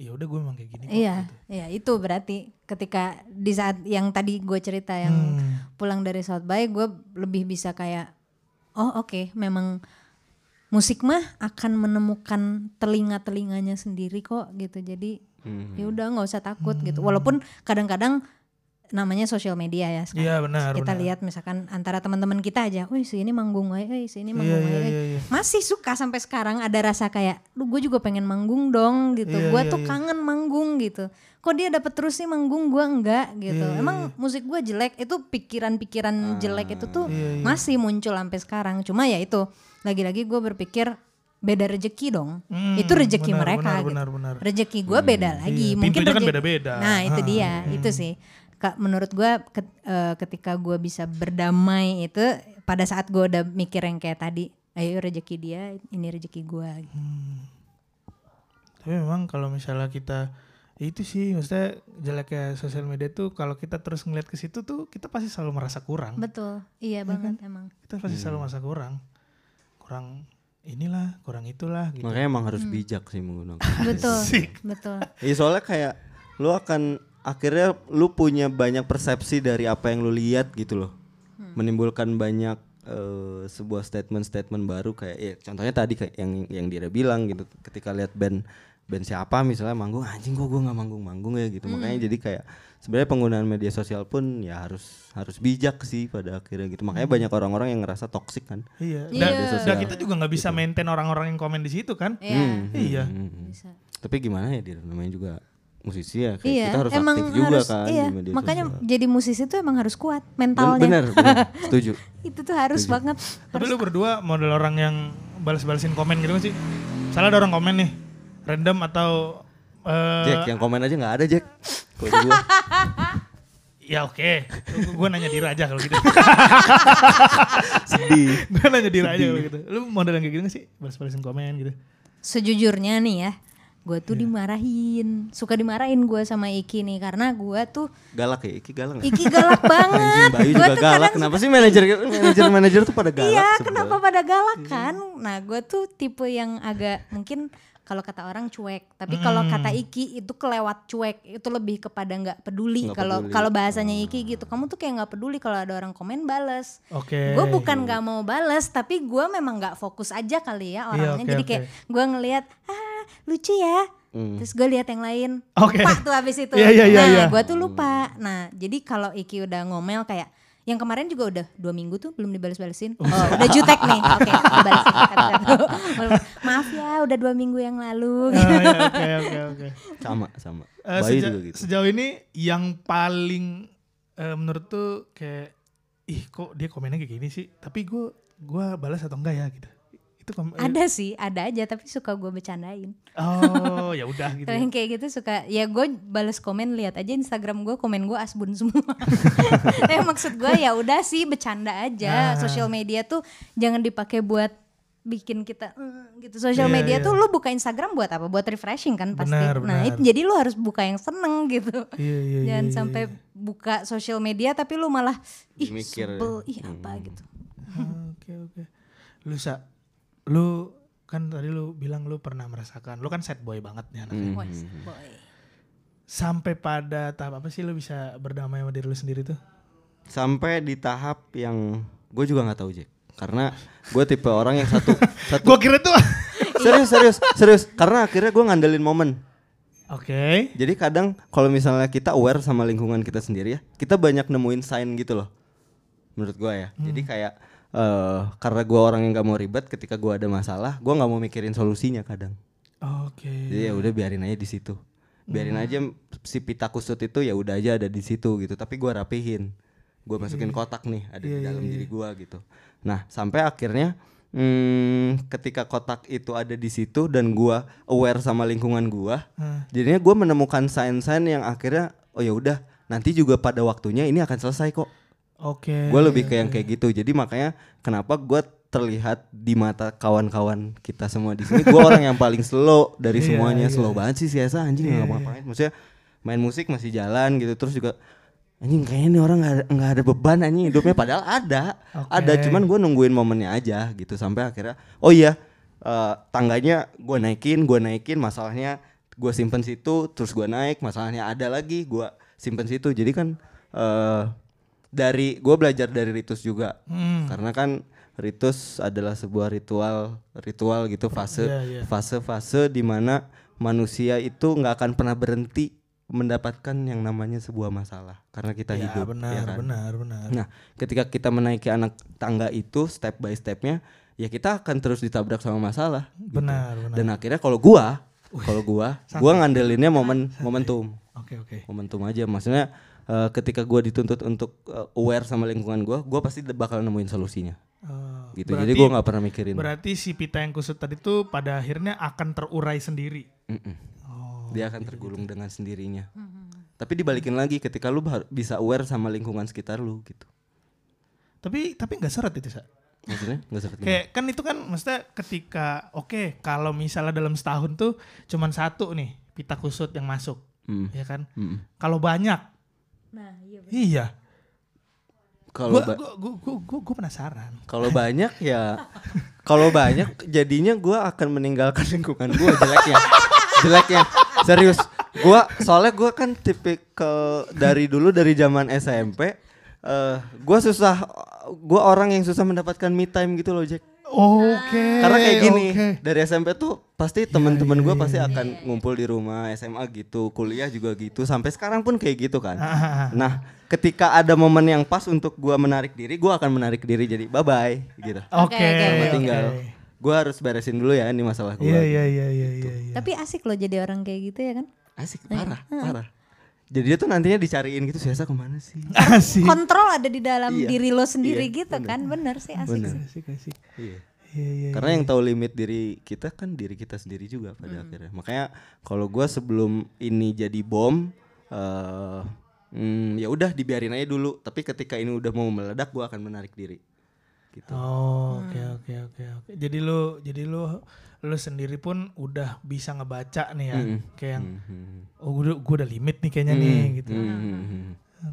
ya udah gue emang kayak gini kok, Iya, gitu. iya itu berarti ketika di saat yang tadi gue cerita yang Hmm. pulang dari South by gue lebih bisa kayak oh oke memang musik mah akan menemukan telinga telinganya sendiri kok gitu jadi Hmm. ya udah nggak usah takut gitu walaupun kadang-kadang namanya sosial media ya sekarang. Iya benar kita benar. lihat misalkan antara teman-teman kita aja, wih si ini manggung wae, eh si Iya ini manggung iya wae. iya iya. Masih suka sampai sekarang ada rasa kayak, lu gue juga pengen manggung dong gitu. Iya, gue iya, tuh iya. kangen manggung gitu. Kok dia dapat terus sih manggung, gue enggak gitu. Iya, iya, Emang musik gue jelek, itu pikiran-pikiran jelek itu tuh Iya, iya. masih muncul sampai sekarang. Cuma ya itu, lagi-lagi gue berpikir beda rezeki dong. Hmm, itu rezeki benar, mereka benar, gitu. benar, benar. Rezeki gue beda lagi. Iya, Mungkin pintunya kan rezeki- beda-beda. Nah itu Ah, dia, itu sih. Kak, menurut gue ket- eh, ketika gue bisa berdamai itu pada saat gue udah mikir yang kayak tadi, ayo rezeki dia, ini rezeki gue. Tapi memang kalau misalnya kita ya itu sih maksudnya jeleknya sosial media tuh kalau kita terus ngeliat ke situ tuh kita pasti selalu merasa kurang. Betul, iya banget emang. Kita pasti selalu merasa kurang. Kurang inilah, kurang itulah gitu. Makanya emang Hmm. harus bijak sih menggunakan. Betul, betul. Iya soalnya kayak lu akan akhirnya lu punya banyak persepsi dari apa yang lu lihat gitu loh. Menimbulkan banyak eh, sebuah statement-statement baru kayak ya contohnya tadi kayak yang yang dia bilang gitu ketika lihat band band siapa misalnya manggung anjing kok gue nggak manggung-manggung ya gitu. Makanya jadi kayak sebenarnya penggunaan media sosial pun ya harus harus bijak sih pada akhirnya gitu. Makanya banyak orang-orang yang ngerasa toksik kan. Iya. Iya. Dan, Media dan kita juga nggak bisa maintain orang-orang yang komen di situ kan? Iya, Iya. Hmm. bisa. Tapi gimana ya dia namanya juga musisi ya kayak Iya, kita harus emang aktif juga harus, kan iya. di media Makanya sosial. jadi musisi tuh emang harus kuat mentalnya. bener, bener, setuju. Itu tuh harus banget. Tapi lu berdua model orang yang balas-balasin komen gitu gak sih? Salah ada orang komen nih, random atau eh Jack yang komen aja nggak ada Jack. Kalau ya oke, gue nanya Dira aja kalau gitu. sedih. gue nanya Dira aja kalau gitu. Lu model yang kayak gitu gak sih? Balas-balasin komen gitu. Sejujurnya nih ya, gue tuh dimarahin, suka dimarahin gue sama Iki nih karena gue tuh Galak ya, Iki galak? Iki galak banget. Bayu Gua juga tuh galak. kadang Kenapa sih manajer manajer manajer tuh pada galak? Iya, kenapa pada galak kan? Nah, gue tuh tipe yang agak mungkin kalau kata orang cuek. Tapi kalau kata Iki itu kelewat cuek. Itu lebih kepada nggak peduli. Kalau kalau bahasanya Iki gitu, kamu tuh kayak nggak peduli kalau ada orang komen bales. Oke. Gue bukan nggak mau bales, tapi gue memang nggak fokus aja kali ya orangnya. oke, Jadi oke. kayak gue ngelihat ah lucu ya. Terus gue lihat yang lain, Oke. lupa tuh habis itu. Iya, iya, iya, nah, iya. gue tuh lupa. Nah, jadi kalau Iki udah ngomel kayak yang kemarin juga udah dua minggu tuh belum dibales-balesin. Oh, udah jutek nih. Oke, ya, udah dua minggu yang lalu. Oh, iya, Oke oke oke. Sama sama. Bayi seja- juga gitu. Sejauh ini yang paling eh, menurut tuh kayak ih kok dia komennya kayak gini sih. Tapi gue gua balas atau enggak ya gitu. Itu kom- eh, ada sih, ada aja tapi suka gue bercandain. Oh ya udah gitu. Ya. yang kayak gitu suka ya gue bales komen lihat aja Instagram gue komen gue asbun semua. Tapi maksud gue ya udah sih bercanda aja. Sosial media tuh jangan dipakai buat bikin kita "Eh," gitu. Sosial Iya, media iya. tuh lu buka Instagram buat apa? Buat refreshing kan pasti. Benar, Nah, benar. itu jadi lu harus buka yang seneng gitu. Iya iya iya. Jangan iya, sampai iya. buka sosial media tapi lu malah ih Mikir. sebel, ih apa gitu. Ah, Oke oke. Lu sa, lu kan tadi lu bilang lu pernah merasakan. Lu kan sad boy banget nih anaknya. Wes, boy. Sampai pada tahap apa sih lu bisa berdamai sama diri lu sendiri tuh? Sampai di tahap yang gue juga nggak tahu Jack. Karena gue tipe orang yang satu satu Gua kira tuh. serius serius serius karena akhirnya gue ngandelin momen. Oke. Jadi kadang kalau misalnya kita aware sama lingkungan kita sendiri ya, kita banyak nemuin sign gitu loh. Menurut gua ya. Jadi kayak eh karena gua orang yang nggak mau ribet ketika gua ada masalah, gua nggak mau mikirin solusinya kadang. Oke. Jadi ya udah biarin aja di situ. Biarin aja si pita kusut itu ya udah aja ada di situ gitu, tapi gua rapihin. Gua masukin kotak nih ada di dalam diri gua gitu. Nah, sampai akhirnya hmm, ketika kotak itu ada di situ dan gua aware sama lingkungan gua, Hah. jadinya gua menemukan sign-sign yang akhirnya oh ya udah nanti juga pada waktunya ini akan selesai kok. Oke. Gue lebih ke yang kayak gitu. Jadi makanya kenapa gue terlihat di mata kawan-kawan kita semua di sini, gue orang yang paling slow dari Iya, semuanya. iya. Slow banget sih siasa anjing nggak ngapa-ngapain. Maksudnya main musik masih jalan gitu, terus juga anjing kayaknya ini orang nggak ada, ada beban anjing hidupnya. Padahal ada, Oke. ada. Cuman gue nungguin momennya aja gitu sampai akhirnya, oh iya eh, tangganya gue naikin, gue naikin, masalahnya gue simpen situ, terus gue naik, masalahnya ada lagi, gue simpen situ. Jadi kan eh dari gue belajar dari ritus juga Hmm. karena kan ritus adalah sebuah ritual ritual gitu fase Iya, iya. fase fase di mana manusia itu nggak akan pernah berhenti mendapatkan yang namanya sebuah masalah karena kita Ya, hidup benar, ya kan? benar, benar. Nah, ketika kita menaiki anak tangga itu step by stepnya, ya kita akan terus ditabrak sama masalah. gitu. Benar, benar. Dan akhirnya kalau gua, kalau gua, gua ngandelinnya momen momentum, Oke, oke. momentum aja. Maksudnya eh, ketika gua dituntut untuk eh, aware sama lingkungan gua, gua pasti bakal nemuin solusinya. Oh, Gitu. berarti- Jadi gua nggak pernah mikirin. Berarti si pita yang kusut tadi tuh pada akhirnya akan terurai sendiri. Mm-mm. Oh. Dia akan tergulung dengan sendirinya. Tapi dibalikin lagi ketika lu bisa aware sama lingkungan sekitar lu gitu. Tapi tapi nggak seret itu, Sa. Maksudnya nggak seperti Kayak kan itu kan maksudnya ketika oke kalau misalnya dalam setahun tuh cuman satu nih pita kusut yang masuk, Hmm. ya kan? Mm-mm. Kalau banyak, Nah, iya bener. iya. Kalau Gua, ba- gua, gua, gua, gua, gua penasaran. Kalau banyak ya kalau banyak jadinya gua akan meninggalkan lingkungan gua jeleknya. jeleknya. Serius. Gua soalnya gua kan tipikal dari dulu dari zaman SMP eh gua susah gua orang yang susah mendapatkan me time gitu loh, Jack. Oke. Karena kayak gini, oke. dari SMP tuh pasti teman-teman gua pasti akan ngumpul di rumah, SMA gitu, kuliah juga gitu, sampai sekarang pun kayak gitu kan. Ah, Nah, ketika ada momen yang pas untuk gua menarik diri, gua akan menarik diri jadi bye bye gitu. Oke. Oke, oke, Sama oke. Gua harus beresin dulu ya ini masalah gua. Iya iya iya iya iya. iya. Tapi asik loh jadi orang kayak gitu ya kan? Asik parah, parah. Jadi dia tuh nantinya dicariin gitu, Siasa ke mana sih? Asik. Kontrol ada di dalam Iya. diri lo sendiri Iya, gitu kan? Bener sih asik Bener. sih. Asik asik. Iya. Iya iya. Karena yang tahu limit diri kita kan diri kita sendiri juga pada akhirnya. Makanya kalau gua sebelum ini jadi bom, eh hmm, ya udah dibiarin aja dulu. Tapi ketika ini udah mau meledak, gua akan menarik diri. Gitu. Oh, oke oke oke oke. Jadi lu jadi lu lu sendiri pun udah bisa ngebaca nih ya. Kayak yang Mhm. oh gua, udah- gua udah limit nih kayaknya nih gitu. Mhm.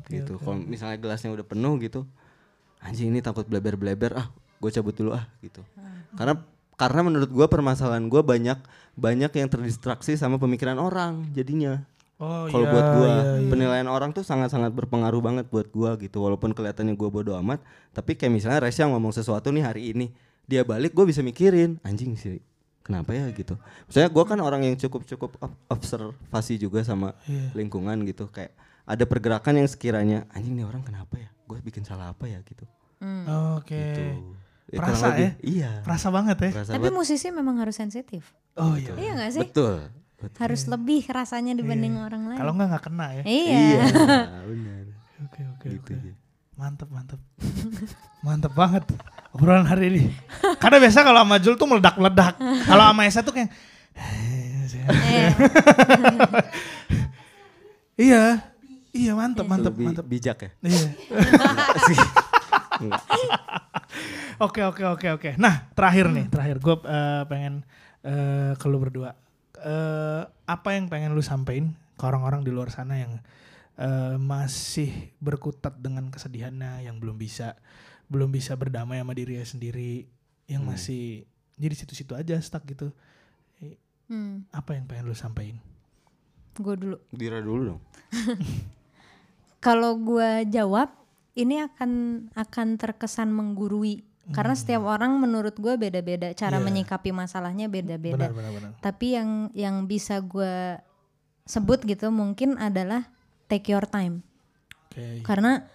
gitu. Kalau misalnya gelasnya udah penuh gitu, anjing ini takut bleber-bleber, ah gue cabut dulu ah gitu. Karena karena menurut gua permasalahan gua banyak banyak yang terdistraksi sama pemikiran orang jadinya Oh kalau iya, buat gua iya, iya. penilaian orang tuh sangat-sangat berpengaruh banget buat gua gitu walaupun kelihatannya gua bodoh amat tapi kayak misalnya Resya ngomong sesuatu nih hari ini dia balik gua bisa mikirin anjing sih kenapa ya gitu misalnya gua kan orang yang cukup cukup ob- observasi juga sama Iya. lingkungan gitu kayak ada pergerakan yang sekiranya anjing nih orang kenapa ya gue bikin salah apa ya gitu Oke. gitu Ya, Perasa ya? iya Perasa banget ya. Perasa Tapi banget. musisi memang harus sensitif. Oh iya. Iya gak sih? betul betul Harus lebih rasanya dibanding orang lain. Kalau nggak nggak kena ya. Iya. iya benar Oke oke gitu oke. ya. Mantep mantep. mantep banget obrolan hari ini. Karena biasa kalau sama Jul tuh meledak-meledak. kalau sama Esa tuh kayak Eh, iya. Iya mantep mantep lebih mantep. bijak ya Iya. Enggak Enggak. Oke oke oke oke. Nah terakhir nih terakhir gue pengen eh, ke lu berdua. Eh, apa yang pengen lu sampein ke orang-orang di luar sana yang eh, masih berkutat dengan kesedihannya, yang belum bisa belum bisa berdamai sama dirinya sendiri, yang masih jadi situ-situ aja stuck gitu. Hmm, Apa yang pengen lu sampein? gue dulu. Dira dulu dong Kalau gue jawab, ini akan akan terkesan menggurui. Karena setiap orang menurut gue beda-beda cara Iya. menyikapi masalahnya beda-beda. Benar benar benar. Tapi yang yang bisa gue sebut gitu mungkin adalah take your time. Oke. Karena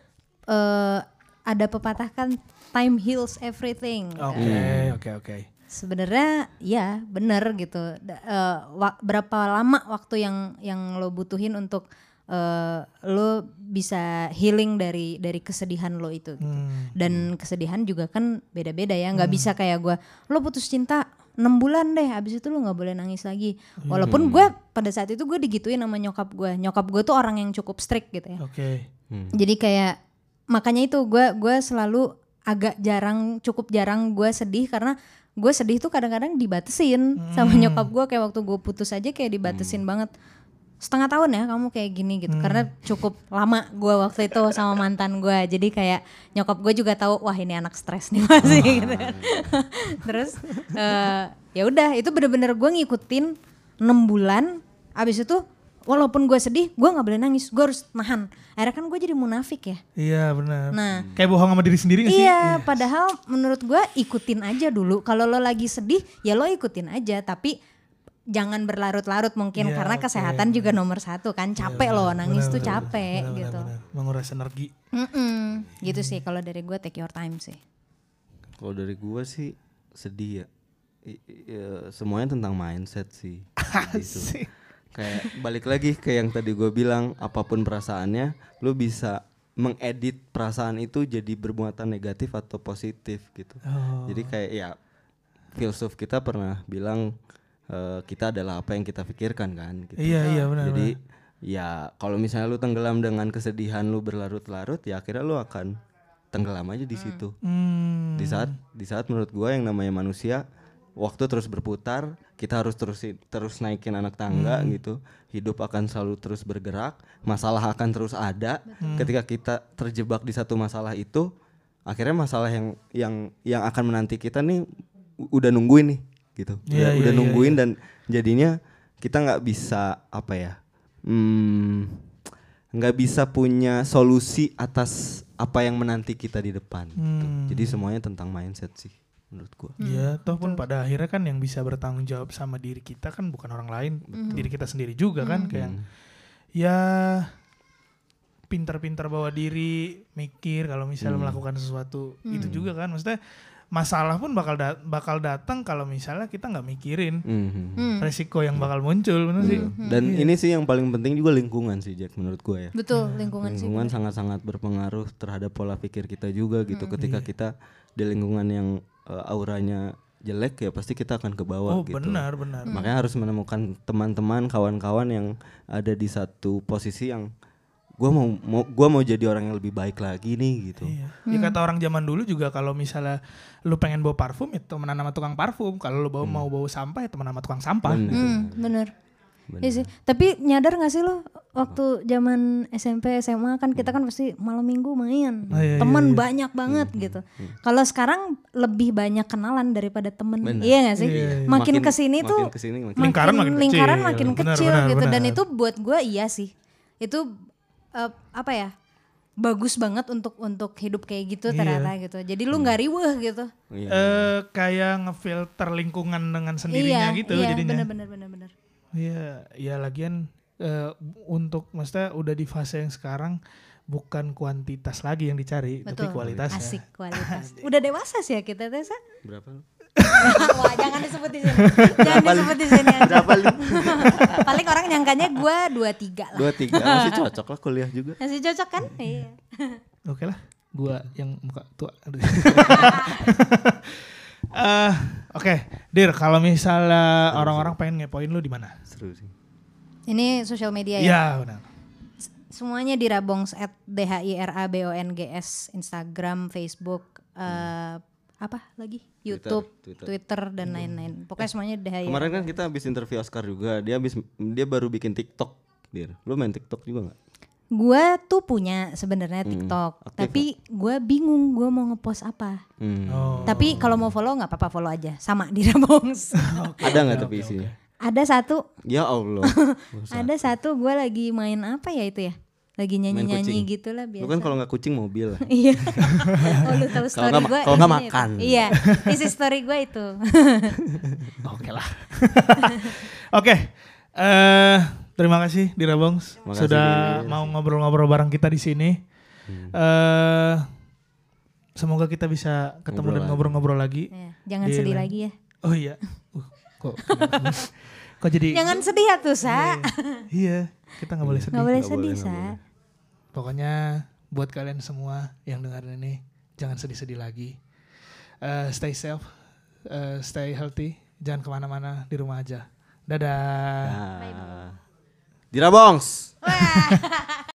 eh, ada pepatah kan time heals everything. Oke oke oke. Sebenarnya ya bener gitu. Eh, wa- berapa lama waktu yang yang lo butuhin untuk eh, lo bisa healing dari dari kesedihan lo itu. Gitu. Hmm. Dan kesedihan juga kan beda-beda ya. nggak bisa kayak gue lo putus cinta 6 bulan deh. Abis itu lo nggak boleh nangis lagi. Walaupun gue pada saat itu gue digituin sama nyokap gue. Nyokap gue tuh orang yang cukup strict gitu ya. Oke. Hmm. Jadi kayak makanya itu gue gue selalu agak jarang cukup jarang gue sedih karena gue sedih tuh kadang-kadang dibatesin sama nyokap gue kayak waktu gue putus aja kayak dibatesin banget setengah tahun ya kamu kayak gini gitu. Karena cukup lama gue waktu itu sama mantan gue jadi kayak nyokap gue juga tahu wah ini anak stres nih masih gitu. Kan terus eh, ya udah itu bener-bener gue ngikutin 6 bulan. Abis itu walaupun gue sedih gue nggak boleh nangis. Gue harus nahan. Akhirnya kan gue jadi munafik ya. Iya benar. nah Kayak bohong sama diri sendiri gak sih? Iya, padahal menurut gue ikutin aja dulu. Kalau lo lagi sedih, ya lo ikutin aja. Tapi jangan berlarut-larut mungkin Iya, karena oke. kesehatan juga nomor satu kan. Capek loh, nangis Benar, tuh capek benar, gitu. benar, benar. Menguras energi. Mm-mm, Gitu sih kalau dari gue take your time sih. Kalau dari gua sih sedih ya. I- i- ya, semuanya tentang mindset sih. gitu. Kayak balik lagi ke yang tadi gue bilang, apa pun perasaannya, lu bisa mengedit perasaan itu jadi bermuatan negatif atau positif gitu. Oh. Jadi kayak ya filsuf kita pernah bilang eh, kita adalah apa yang kita pikirkan kan. Gitu. Iya iya benar. Jadi ya kalau misalnya lu tenggelam dengan kesedihan lu berlarut-larut, ya akhirnya lu akan tenggelam aja di situ. Hmm. Di saat di saat menurut gua yang namanya manusia waktu terus berputar, kita harus terus terus naikin anak tangga Hmm. gitu. Hidup akan selalu terus bergerak, masalah akan terus ada. Hmm. Ketika kita terjebak di satu masalah itu, akhirnya masalah yang yang yang akan menanti kita nih udah nungguin nih gitu. Iya, udah udah iya, nungguin iya. dan jadinya kita nggak bisa apa ya? Hmm, nggak bisa punya solusi atas apa yang menanti kita di depan. gitu. Hmm. Jadi semuanya tentang mindset sih menurut gua. Iya, toh pun pada akhirnya kan yang bisa bertanggung jawab sama diri kita kan bukan orang lain, diri kita sendiri juga kan kayak ya pintar-pintar bawa diri, mikir kalau misalnya melakukan sesuatu itu juga kan maksudnya masalah pun bakal da- bakal datang kalau misalnya kita nggak mikirin Mhm. resiko yang bakal muncul bener sih. Dan ini sih yang paling penting juga lingkungan sih Jack menurut gua ya. Betul, lingkungan sih. Lingkungan sangat-sangat berpengaruh terhadap pola pikir kita juga gitu. Ketika kita di lingkungan yang eh, auranya jelek ya pasti kita akan ke bawah Oh gitu. benar benar. Makanya harus menemukan teman-teman, kawan-kawan yang ada di satu posisi yang gua mau, mau gua mau jadi orang yang lebih baik lagi nih gitu. Iya. Ya kata orang zaman dulu juga kalau misalnya lu pengen bawa parfum ya temenan sama tukang parfum. Kalau lu bawa mau bawa sampah ya temenan sama tukang sampah. Bener. Hmm, bener. Iya sih. Tapi nyadar gak sih lo waktu zaman SMP SMA kan kita kan pasti malam minggu main, Oh, iya, temen banyak banget gitu. Kalau sekarang lebih banyak kenalan daripada temen, Benar. iya gak sih? Iya, iya. Makin, Makin- ke sini makin tuh ke sini makin- Lingkaran makin lingkaran kecil. makin Benar, kecil benar, gitu dan benar. itu buat gue iya sih. Itu eh, apa ya? Bagus banget untuk untuk hidup kayak gitu Iya. ternyata gitu. Jadi lu nggak riweh gitu. Iya. Eh kayak ngefilter lingkungan dengan sendirinya iya, gitu iya, jadinya. bener bener bener bener. Iya, ya lagian eh, untuk maksudnya udah di fase yang sekarang bukan kuantitas lagi yang dicari, tapi Betul. kualitas ya. Asik kualitas. Udah dewasa sih ya kita Tessa. Berapa lu? Wah, jangan disebut di sini. Jangan disebut di sini. Berapa lu? Paling orang nyangkanya gue dua tiga lah. Dua tiga masih cocok lah kuliah juga. Masih cocok kan? Iya. Oke lah, gua yang muka tua. Eh, Oke, Dir, kalau misalnya orang-orang pengen ngepoin lu di mana? Seru sih. Ini sosial media ya. Iya, benar. Semuanya di Rabongs at D H I R A B O N G S Instagram, Facebook, eh, apa lagi? YouTube, Twitter. Twitter, dan lain-lain. Pokoknya semuanya D H I R A. Kemarin kan kita habis interview Oscar juga. Dia habis dia baru bikin TikTok. Dir, lu main TikTok juga nggak? Gue tuh punya sebenarnya TikTok, aktif tapi gue bingung gue mau ngepost apa. Hmm. Oh. Tapi kalau mau follow nggak apa-apa follow aja, sama di Rabongs. Ada nggak tapi isinya? Ada satu, Ya Allah. ada satu gue lagi main apa ya itu ya? Lagi nyanyi-nyanyi gitu lah biasa. Lu kan kalau nggak kucing mobil. Iya. oh lu tahu story gue. kalau nggak makan. Iya, isi story gue itu. Oke lah. Oke. eh terima kasih Dira Bongs Makasih, sudah mau ngobrol-ngobrol bareng kita di sini. Eh semoga kita bisa ketemu Ngobrol dan ngobrol-ngobrol lagi. Iya, Jangan Di sedih lain- lagi ya. Oh iya. Uh, kok kok jadi Jangan sedih ya tuh, Sa. Iya, kita nggak boleh sedih. Nggak boleh Nggak sedih, boleh, Sa. Pokoknya buat kalian semua yang dengerin ini jangan sedih-sedih lagi. Eh, stay safe, eh, stay healthy, jangan ke mana-mana di rumah aja. Dadah. Nah. Dirabongs.